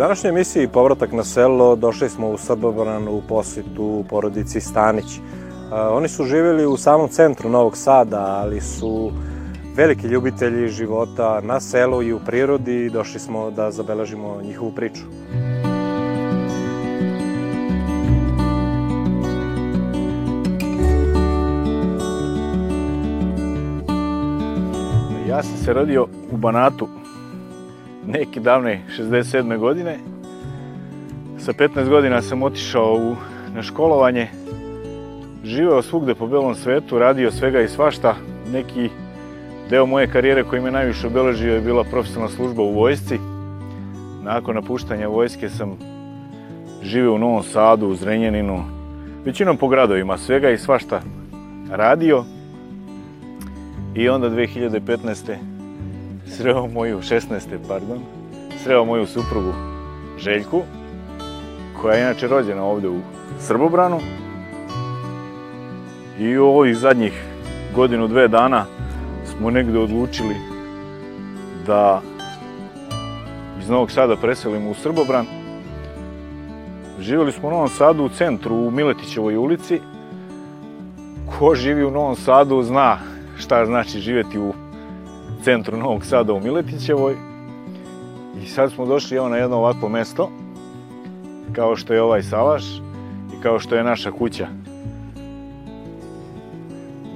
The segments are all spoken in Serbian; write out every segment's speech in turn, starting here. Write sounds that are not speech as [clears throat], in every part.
današnjoj emisiji Povratak na selo došli smo u Srbobran u posetu u porodici Stanić. E, oni su živjeli u samom centru Novog Sada, ali su veliki ljubitelji života na selu i u prirodi i došli smo da zabeležimo njihovu priču. Ja sam se rodio u Banatu neke davne 67. godine. Sa 15 godina sam otišao u, na školovanje, živeo svugde po belom svetu, radio svega i svašta. Neki deo moje karijere koji me najviše obeležio je bila profesionalna služba u vojsci. Nakon napuštanja vojske sam živeo u Novom Sadu, u Zrenjaninu, većinom po gradovima, svega i svašta radio. I onda 2015 sreo moju, 16. pardon, sreo moju suprugu Željku, koja je inače rođena ovde u Srbobranu. I u ovih zadnjih godinu, dve dana smo negde odlučili da iz Novog Sada preselimo u Srbobran. Živjeli smo u Novom Sadu u centru, u Miletićevoj ulici. Ko živi u Novom Sadu zna šta znači živeti u centru Novog Sada u Miletićevoj. I sad smo došli evo na jedno ovakvo mesto, kao što je ovaj salaš i kao što je naša kuća.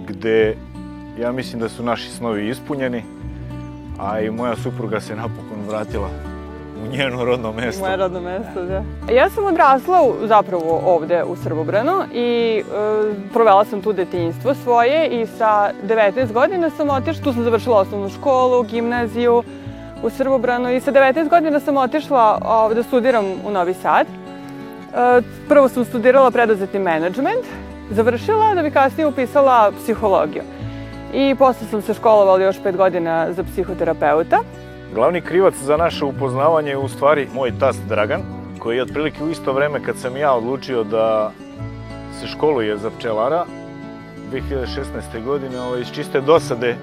Gde ja mislim da su naši snovi ispunjeni, a i moja supruga se napokon vratila u njeno rodno mesto. Moje rodno mesto, da. Ja sam odrasla u, zapravo ovde u Srbobranu i e, provela sam tu detinjstvo svoje i sa 19 godina sam otišla, tu sam završila osnovnu školu, gimnaziju u Srbobranu i sa 19 godina sam otišla ovde da studiram u Novi Sad. E, prvo sam studirala preduzetni menadžment, završila da bi kasnije upisala psihologiju. I posle sam se školovala još 5 godina za psihoterapeuta. Glavni krivac za naše upoznavanje je u stvari moj tast Dragan, koji je otprilike u isto vreme kad sam ja odlučio da se školuje za pčelara 2016. godine ovaj, iz čiste dosade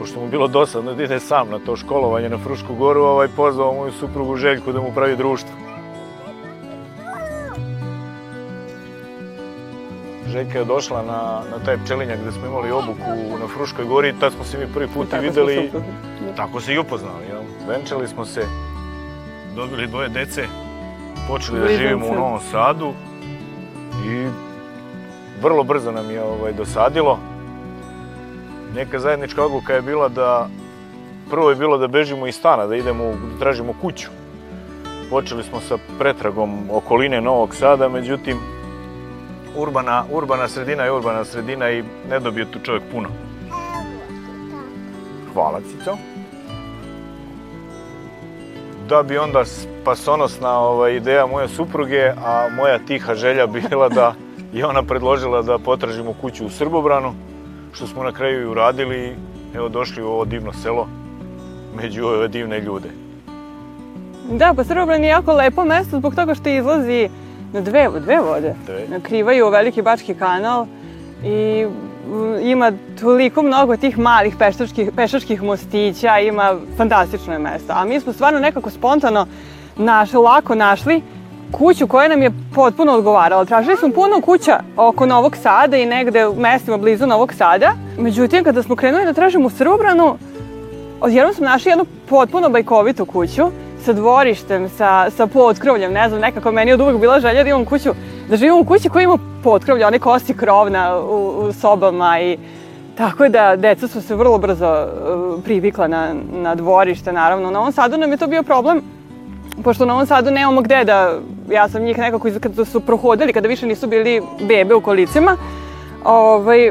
pošto mu bilo dosadno da ide sam na to školovanje na Frušku goru, ovaj pozvao moju suprugu Željku da mu pravi društvo. Željka je došla na, na taj pčelinjak gde smo imali obuku na Fruškoj gori i tad smo se mi prvi put i videli. tako se i upoznali, jel? Venčali smo se, dobili dvoje dece, počeli da živimo u Novom Sadu i vrlo brzo nam je ovaj, dosadilo. Neka zajednička odluka je bila da, prvo je bilo da bežimo iz stana, da idemo, da tražimo kuću. Počeli smo sa pretragom okoline Novog Sada, međutim, urbana, urbana sredina je urbana sredina i ne dobije tu čovjek puno. Hvala, Cico. Da bi onda spasonosna ova ideja moje supruge, a moja tiha želja bila da je ona predložila da potražimo kuću u Srbobranu, što smo na kraju i uradili evo došli u ovo divno selo među ove divne ljude. Da, pa Srbobran je jako lepo mesto zbog toga što izlazi na dve, dve vode. Dve. Krivaju Veliki Bački kanal i mm, ima toliko mnogo tih malih pešačkih, pešačkih mostića, ima fantastično je mesto. A mi smo stvarno nekako spontano naš, lako našli kuću koja nam je potpuno odgovarala. Tražili smo puno kuća oko Novog Sada i negde u mestima blizu Novog Sada. Međutim, kada smo krenuli da tražimo u Srbobranu, odjednom smo našli jednu potpuno bajkovitu kuću sa dvorištem, sa, sa potkrovljem, ne znam, nekako meni od uvek bila želja da imam kuću, da živim u kući koja ima potkrovlje, one kosi krovna u, u sobama i Tako da, deca su se vrlo brzo uh, privikla na, na dvorište, naravno. Na ovom sadu nam je to bio problem, pošto na ovom sadu nemamo gde da, ja sam njih nekako iz, kada su prohodili, kada više nisu bili bebe u kolicima, ovaj,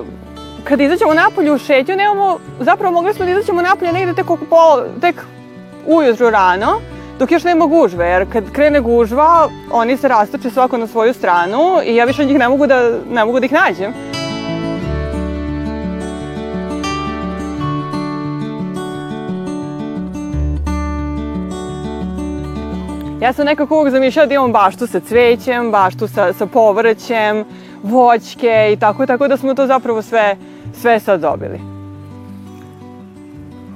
kada izađemo napolje u šetnju, nemamo, zapravo mogli smo da izađemo napolje negde tek oko pola, tek ujutru rano, dok još nema gužve, jer kad krene gužva, oni se rastoče svako na svoju stranu i ja više njih ne mogu da, ne mogu da ih nađem. Ja sam nekako uvek zamišljala da imam baštu sa cvećem, baštu sa, sa povrćem, voćke i tako, tako da smo to zapravo sve, sve sad dobili.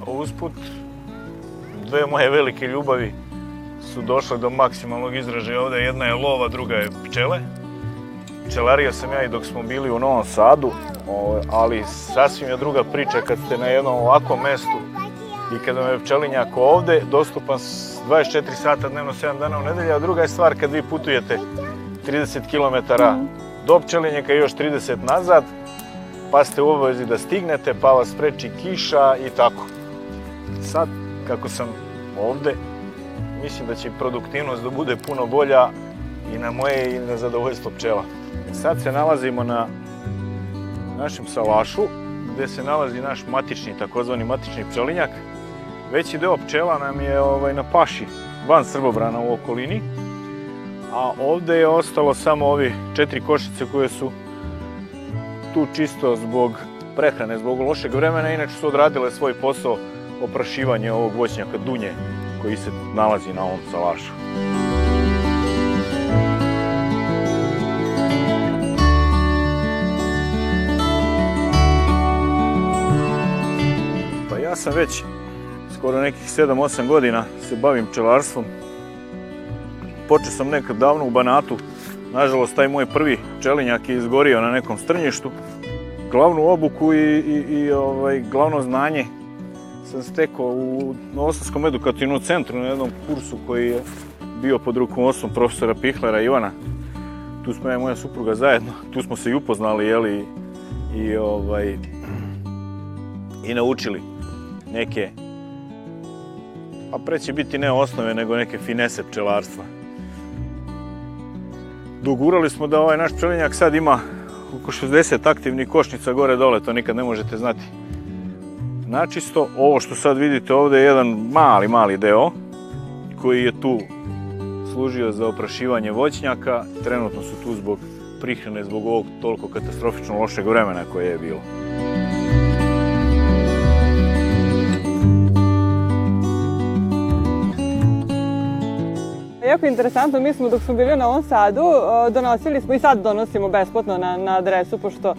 Usput, dve moje velike ljubavi, su došle do maksimalnog izražaja ovde. Jedna je lova, druga je pčele. Pčelarija sam ja i dok smo bili u Novom Sadu, ovaj, ali sasvim je druga priča kad ste na jednom ovakvom mestu i kada vam je pčelinjak ovde, dostupan 24 sata dnevno, 7 dana u nedelji, a druga je stvar kad vi putujete 30 km mhm. do pčelinjaka i još 30 nazad, pa ste u obavezi da stignete, pa vas spreči kiša i tako. Sad, kako sam ovde, mislim da će produktivnost da bude puno bolja i na moje i na zadovoljstvo pčela. E, sad se nalazimo na našem salašu gde se nalazi naš matični, takozvani matični pčelinjak. Veći deo pčela nam je ovaj, na paši, van srbobrana u okolini, a ovde je ostalo samo ovi četiri košice koje su tu čisto zbog prehrane, zbog lošeg vremena, inače su odradile svoj posao oprašivanje ovog voćnjaka dunje koji se nalazi na ovom salašu. Pa ja sam već skoro nekih 7-8 godina se bavim pčelarstvom. Počeo sam nekad davno u Banatu. Nažalost, taj moj prvi pčelinjak je izgorio na nekom strnjištu. Glavnu obuku i, i, i ovaj, glavno znanje sam stekao u Novosadskom edukativnom centru na jednom kursu koji je bio pod rukom rukovodstvom profesora Pihlera Ivana. Tu smo ja i moja supruga zajedno, tu smo se i upoznali, jeli, i, ovaj, i naučili neke, a pa pre će biti ne osnove, nego neke finese pčelarstva. Dogurali smo da ovaj naš pčelinjak sad ima oko 60 aktivnih košnica gore dole, to nikad ne možete znati načisto. Ovo što sad vidite ovde je jedan mali, mali deo koji je tu služio za oprašivanje voćnjaka. Trenutno su tu zbog prihrane, zbog ovog toliko katastrofično lošeg vremena koje je bilo. Jako interesantno, mi smo dok smo bili na ovom sadu, eh, donosili smo i sad donosimo besplatno na, na adresu, pošto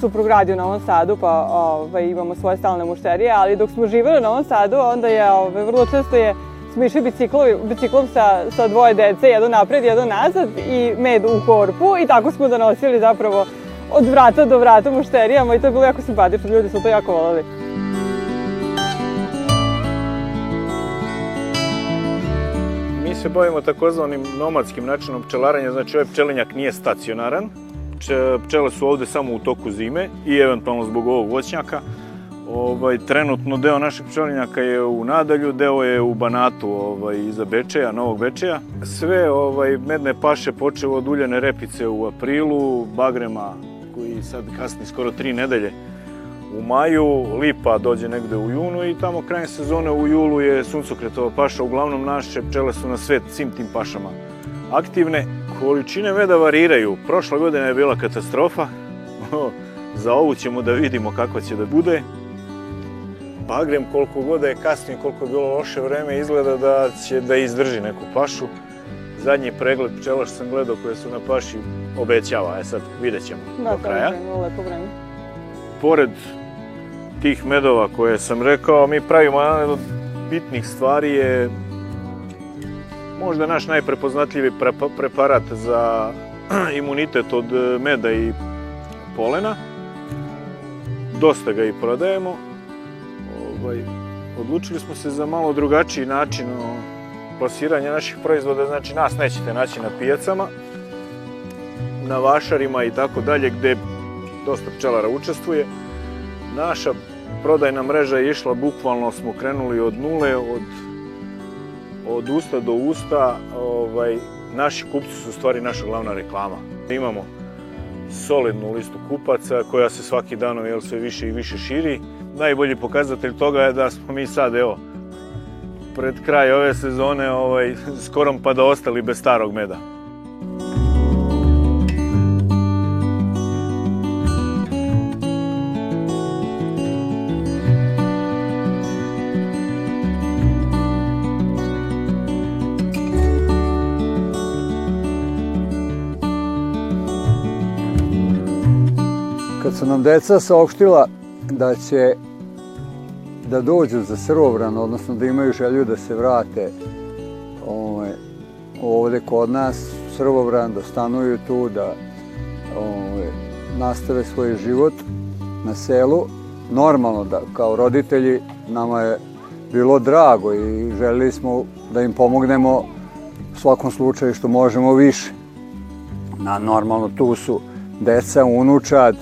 suprug radi u Novom Sadu, pa ovaj, imamo svoje stalne mušterije, ali dok smo živeli u Novom Sadu, onda je ovaj, vrlo često je smo išli biciklovi, biciklom sa, sa dvoje dece, jedno napred, jedno nazad i med u korpu i tako smo donosili zapravo od vrata do vrata mušterijama i to je bilo jako simpatično, ljudi su to jako volali. Mi se bavimo takozvanim nomadskim načinom pčelaranja, znači ovaj pčelinjak nije stacionaran, pčele su ovde samo u toku zime i eventualno zbog ovog voćnjaka. Ovaj, trenutno deo našeg pčelinjaka je u Nadalju, deo je u Banatu ovaj, iza Bečeja, Novog Bečeja. Sve ovaj, medne paše počeo od uljene repice u aprilu, bagrema koji sad kasni skoro tri nedelje u maju, lipa dođe negde u junu i tamo kraj sezone u julu je suncokretova paša. Uglavnom naše pčele su na svet svim tim pašama aktivne. Količine meda variraju. Prošla godina je bila katastrofa. Za ovu ćemo da vidimo kako će da bude. Bagrem koliko god da je kasnije, koliko je bilo loše vreme, izgleda da će da izdrži neku pašu. Zadnji pregled pčela što sam gledao koje su na paši obećava, e sad vidjet ćemo da, do kraja. Da, lepo vreme. Pored tih medova koje sam rekao, mi pravimo jedan od bitnih stvari je Možda naš najprepoznatljivi preparat za [clears throat] imunitet od e, meda i polena. Dosta ga i prodajemo. Ovaj, odlučili smo se za malo drugačiji način plasiranja naših proizvoda, znači nas nećete naći na pijacama, na vašarima i tako dalje, gde dosta pčelara učestvuje. Naša prodajna mreža je išla, bukvalno smo krenuli od nule, od od usta do usta, ovaj, naši kupci su u stvari naša glavna reklama. Imamo solidnu listu kupaca koja se svaki dan jel, sve više i više širi. Najbolji pokazatelj toga je da smo mi sad, evo, pred kraj ove sezone, ovaj, [laughs] skorom pa da ostali bez starog meda. Kad su nam deca saopštila da će da dođu za Srvobran, odnosno da imaju želju da se vrate ovaj, ovde kod nas, u Srvobran, da stanuju tu, da ovaj, nastave svoj život na selu. Normalno da kao roditelji nama je bilo drago i želili smo da im pomognemo u svakom slučaju što možemo više. Na, normalno tu su deca, unučad,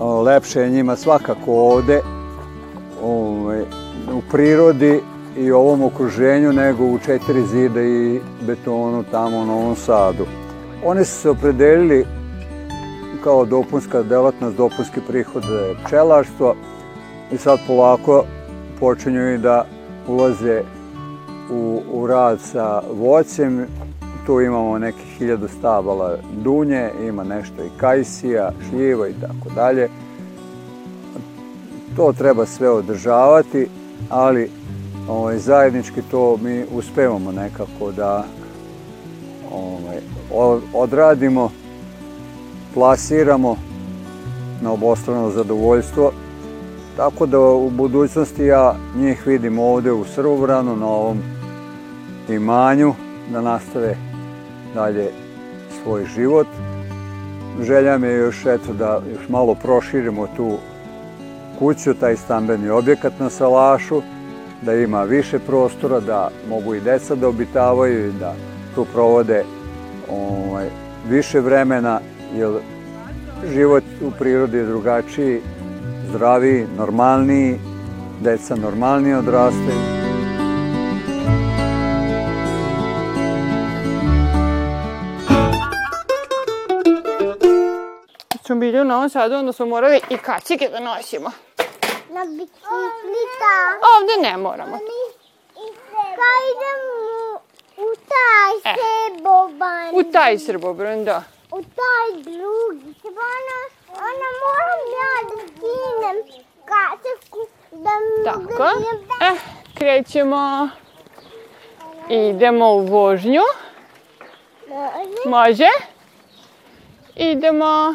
lepše je njima svakako ovde ovaj, u prirodi i ovom okruženju nego u četiri zida i betonu tamo u Novom Sadu. Oni su se opredelili kao dopunska delatnost, dopunski prihod pčelaštva i sad polako počinju i da ulaze u, u rad sa voćem Tu imamo neke hiljadu stabala dunje, ima nešto i kajsija, šljiva i tako dalje. To treba sve održavati, ali ovaj, zajednički to mi uspevamo nekako da ovaj, odradimo, plasiramo na obostrano zadovoljstvo. Tako da u budućnosti ja njih vidim ovde u Srbobranu na ovom imanju da nastave dalje svoj život. Želja mi je još, eto, da još malo proširimo tu kuću, taj stambeni objekat na Salašu, da ima više prostora, da mogu i deca da obitavaju i da tu provode ovaj, više vremena, jer život u prirodi je drugačiji, zdraviji, normalniji, deca normalnije odrastaju. smo bili u Novom Sadu, onda smo morali i kacike da nosimo. Na biciklita. Ovde ne moramo. Kao pa idemo u taj e. srbobran. U taj srbobran, da. U taj drugi. Ono, Ona moram ja da skinem kaciku da mi da Tako. Da e, krećemo. Idemo u vožnju. Može. Može. Idemo.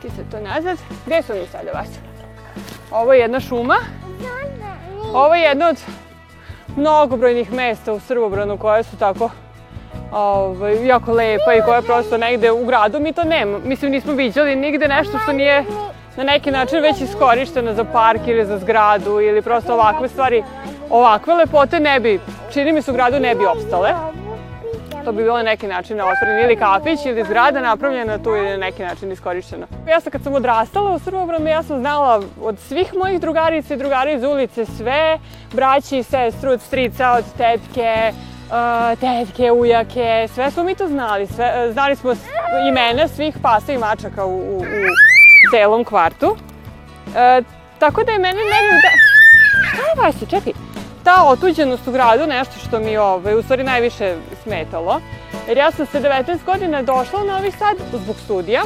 vrati se to nazad. Gde su mi sada vas? Ovo je jedna šuma. Ovo je jedno od mnogobrojnih mesta u Srbobranu koje su tako ovaj, jako lepa i koje prosto negde u gradu. Mi to nema. Mislim, nismo viđali nigde nešto što nije na neki način već iskorišteno za park ili za zgradu ili prosto ovakve stvari. Ovakve lepote ne bi, čini mi se u gradu ne bi opstale. To bi bilo na neki način da otvoren ili kafić ili zgrada napravljena tu ili na neki način iskorišćena. Ja sam kad sam odrastala u Srbobranu, ja sam znala od svih mojih drugarica i drugara iz ulice sve, braći i sestru, od strica, od tetke, e, tetke, ujake, sve smo mi to znali. Sve, e, znali smo imena svih pasa i mačaka u, u, u celom kvartu. E, tako da je meni negdje... Da... Šta je Vasi, čekaj, ta otuđenost u gradu nešto što mi ovaj, u stvari najviše smetalo. Jer ja sam se 19 godina došla na ovih sad zbog studija,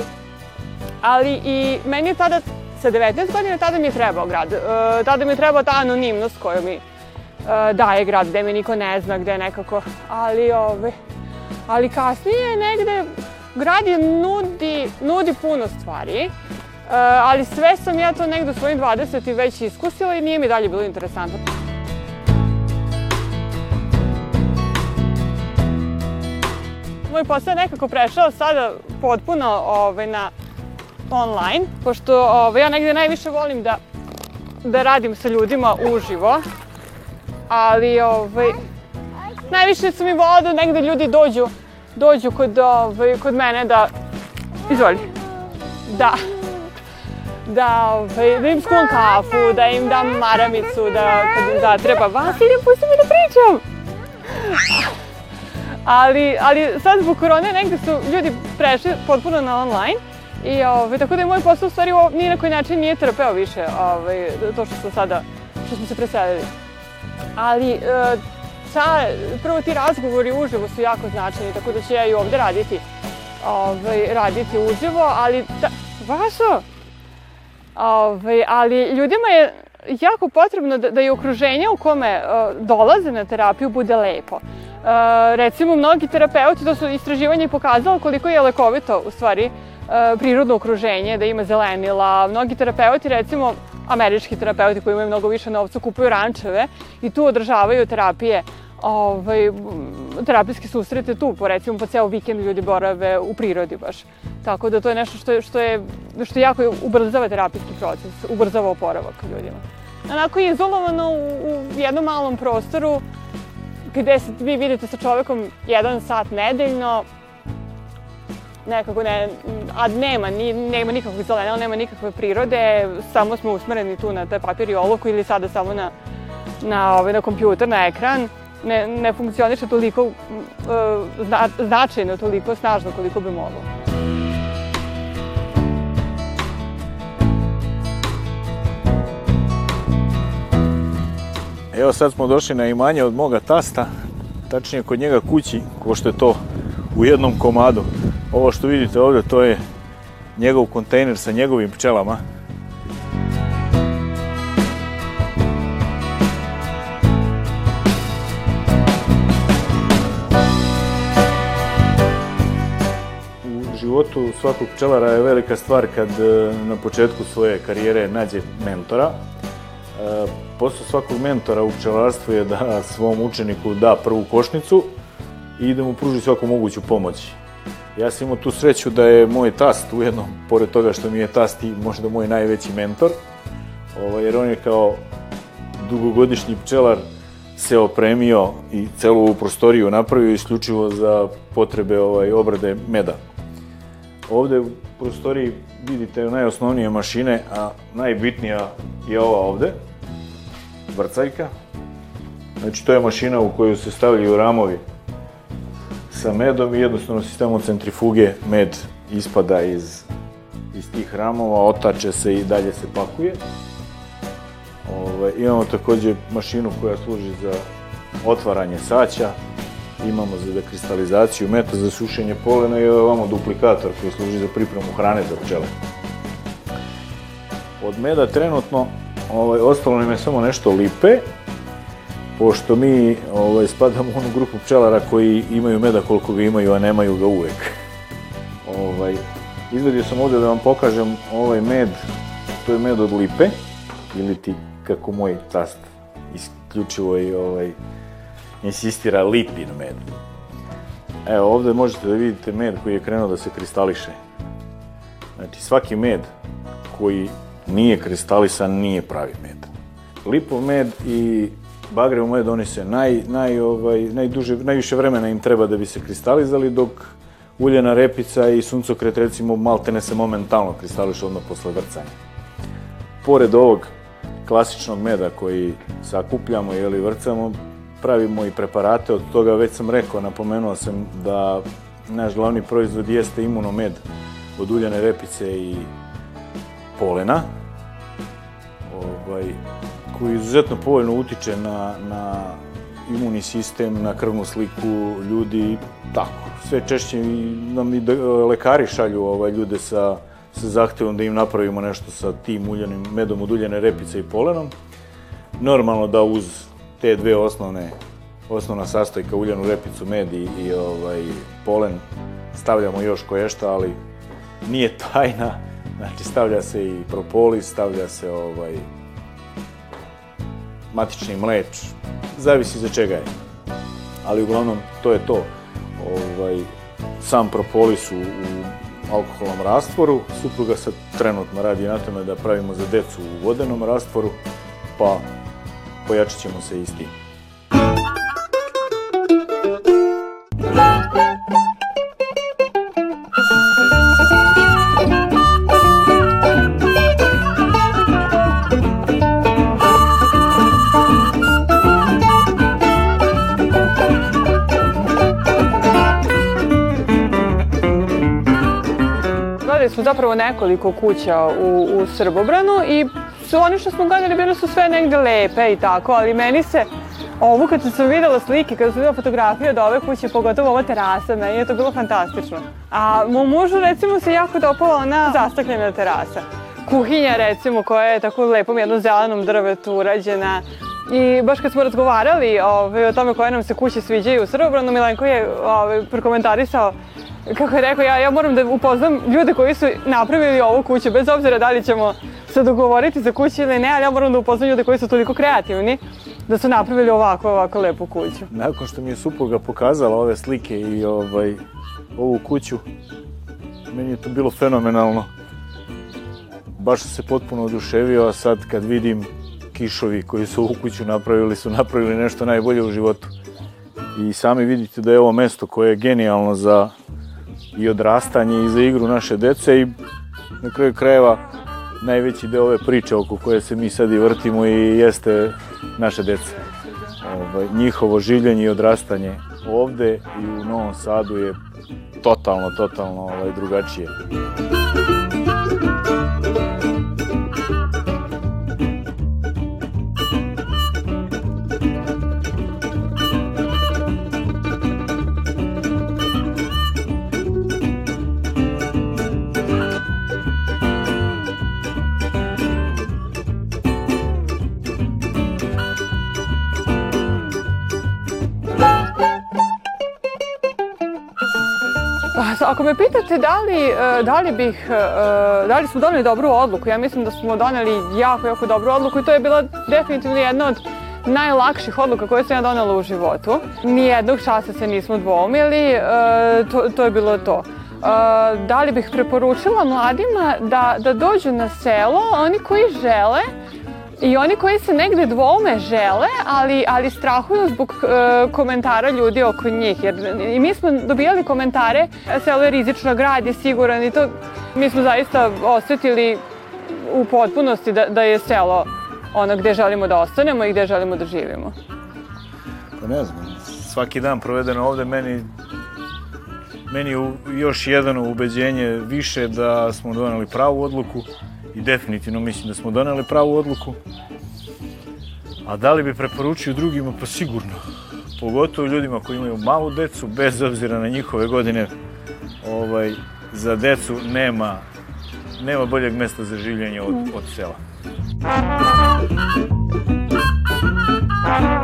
ali i meni je tada, sa 19 godina, tada mi je trebao grad. E, tada mi je trebao ta anonimnost koju mi e, daje grad, gde me niko ne zna, gde nekako, ali ove, ovaj, ali kasnije negde grad je nudi, nudi puno stvari. Uh, ali sve sam ja to negde u svojim 20 i već iskusila i nije mi dalje bilo interesantno. moj posao je nekako prešao sada potpuno ovaj, na online, pošto ovaj, ja negde najviše volim da, da radim sa ljudima uživo, ali ovaj, najviše su mi volao da negde ljudi dođu, dođu kod, ovaj, kod mene da, izvoli, da, da, ovaj, da im skuvam kafu, da im dam maramicu, da kad im zatreba, Vas Vasilije, pusti me da pričam! Ali, ali sad zbog korone negde su ljudi prešli potpuno na online i ovaj, tako da je moj posao u stvari o, ni na koji način nije trpeo više ovaj, to što sam sada, što smo se preselili. Ali e, ta, prvo ti razgovori uživo su jako značajni, tako da ću ja i ovde raditi, ovaj, raditi uživo, ali ta, baš Ove, ovaj, ali ljudima je jako potrebno da, da je okruženje u kome uh, dolaze na terapiju bude lepo. Uh, recimo, mnogi terapeuti, to su istraživanje pokazalo koliko je lekovito, u stvari, uh, prirodno okruženje, da ima zelenila. Mnogi terapeuti, recimo, američki terapeuti koji imaju mnogo više novca, kupuju rančeve i tu održavaju terapije ovaj, terapijski susrete tu, po recimo po ceo vikend ljudi borave u prirodi baš. Tako da to je nešto što, je, što, je, što jako ubrzava terapijski proces, ubrzava oporavak ljudima onako izolovano u, u jednom malom prostoru gde se vi vidite sa čovekom jedan sat nedeljno, nekako ne, a nema, ni, nema nikakvog zelenela, nema nikakve prirode, samo smo usmereni tu na taj papir i olovku ili sada samo na, na, ovaj, na kompjuter, na ekran. Ne, ne funkcioniše toliko uh, značajno, toliko snažno koliko bi moglo. Evo sad smo došli na imanje od moga tasta, tačnije kod njega kući, ko što je to u jednom komadu. Ovo što vidite ovde, to je njegov kontejner sa njegovim pčelama. U životu svakog pčelara je velika stvar kad eh, na početku svoje karijere nađe mentora posao svakog mentora u pčelarstvu je da svom učeniku da prvu košnicu i da mu pruži svaku moguću pomoć. Ja sam imao tu sreću da je moj tast ujedno, pored toga što mi je tast i možda moj najveći mentor, ovaj, jer on je kao dugogodišnji pčelar se opremio i celu ovu prostoriju napravio isključivo za potrebe ovaj, obrade meda. Ovde u prostoriji vidite najosnovnije mašine, a najbitnija je ova ovde, vrcajka. Znači to je mašina u koju se stavljaju ramovi sa medom i jednostavno sistemom centrifuge med ispada iz, iz tih ramova, otače se i dalje se pakuje. Ove, ovaj, imamo takođe mašinu koja služi za otvaranje saća, imamo za dekristalizaciju, meta za sušenje polena i ovamo duplikator koji služi za pripremu hrane za pčele. Od meda trenutno ovaj, ostalo nam je samo nešto lipe, pošto mi ovaj, spadamo u onu grupu pčelara koji imaju meda koliko ga imaju, a nemaju ga uvek. Ovaj, izvedio sam ovde da vam pokažem ovaj med, to je med od lipe, ili ti kako moj tast, isključivo i ovaj, insistira lipin med. Evo, ovde možete da vidite med koji je krenuo da se kristališe. Znači, svaki med koji nije kristalisan nije pravi med. Lipov med i bagrev med, oni se naj, naj, ovaj, najduže, najviše vremena im treba da bi se kristalizali, dok uljena repica i suncokret, recimo, maltene se momentalno kristališe odmah posle vrcanja. Pored ovog klasičnog meda koji sakupljamo ili vrcamo, pravimo i preparate od toga, već sam rekao, napomenuo sam da naš glavni proizvod jeste imunomed od uljane repice i polena, ovaj, koji izuzetno povoljno utiče na, na imunni sistem, na krvnu sliku ljudi, tako. Sve češće nam i da, lekari šalju ovaj, ljude sa, sa zahtevom da im napravimo nešto sa tim uljanim medom od uljane repice i polenom. Normalno da uz te dve osnovne, osnovna sastojka, uljanu repicu, med i, i ovaj, polen, stavljamo još koješta, ali nije tajna. Znači, stavlja se i propolis, stavlja se ovaj, matični mleč, zavisi za čega je. Ali uglavnom, to je to. Ovaj, sam propolis u, u alkoholnom rastvoru. Supruga sad trenutno radi na tome da pravimo za decu u vodenom rastvoru, pa pojačat ćemo se isti. s tim. smo zapravo nekoliko kuća u, u Srbobranu i su one što smo gledali bile su sve negde lepe i tako, ali meni se ovo kad sam videla slike, kad sam videla fotografije od ove kuće, pogotovo ova terasa, meni je to bilo fantastično. A mom mužu recimo se jako dopala ona zastakljena terasa. Kuhinja recimo koja je tako lepom jednom zelenom drvetu urađena, I baš kad smo razgovarali ove, ovaj, o tome koje nam se kuće sviđaju u Srbobranu, Milenko je ove, ovaj, prokomentarisao kako je rekao, ja, ja moram da upoznam ljude koji su napravili ovu kuću, bez obzira da li ćemo se dogovoriti za kuću ili ne, ali ja moram da upoznam ljude koji su toliko kreativni da su napravili ovako, ovako lepu kuću. Nakon što mi je supruga pokazala ove slike i ovaj, ovu kuću, meni je to bilo fenomenalno. Baš se potpuno oduševio, a sad kad vidim kišovi koji su ovu kuću napravili, su napravili nešto najbolje u životu. I sami vidite da je ovo mesto koje je genijalno za i odrastanje i za igru naše dece i na kraju krajeva najveći deo ove priče oko koje se mi sad i vrtimo i jeste naše dece. Ovaj, njihovo življenje i odrastanje ovde i u Novom Sadu je totalno, totalno ovaj, drugačije. Ako me pitate da li, e, da li bih, e, e, da li smo doneli dobru odluku, ja mislim da smo doneli jako, jako dobru odluku i to je bila definitivno jedna od najlakših odluka koje sam ja donela u životu. Nijednog časa se nismo dvomili, to, to je bilo to. Da li bih preporučila mladima da, da dođu na selo, oni koji žele, i oni koji se negde dvome žele, ali, ali strahuju zbog e, komentara ljudi oko njih. Jer i mi smo dobijali komentare, selo je rizično, grad je siguran i to mi smo zaista osetili u potpunosti da, da je selo ono gde želimo da ostanemo i gde želimo da živimo. Pa ne znam, svaki dan proveden ovde meni meni još jedno ubeđenje više da smo doneli pravu odluku i definitivno mislim da smo doneli pravu odluku. A da li bi preporučio drugima? Pa sigurno. Pogotovo ljudima koji imaju malu decu, bez obzira na njihove godine, ovaj, za decu nema, nema boljeg mesta za življenje od, od sela. Thank you.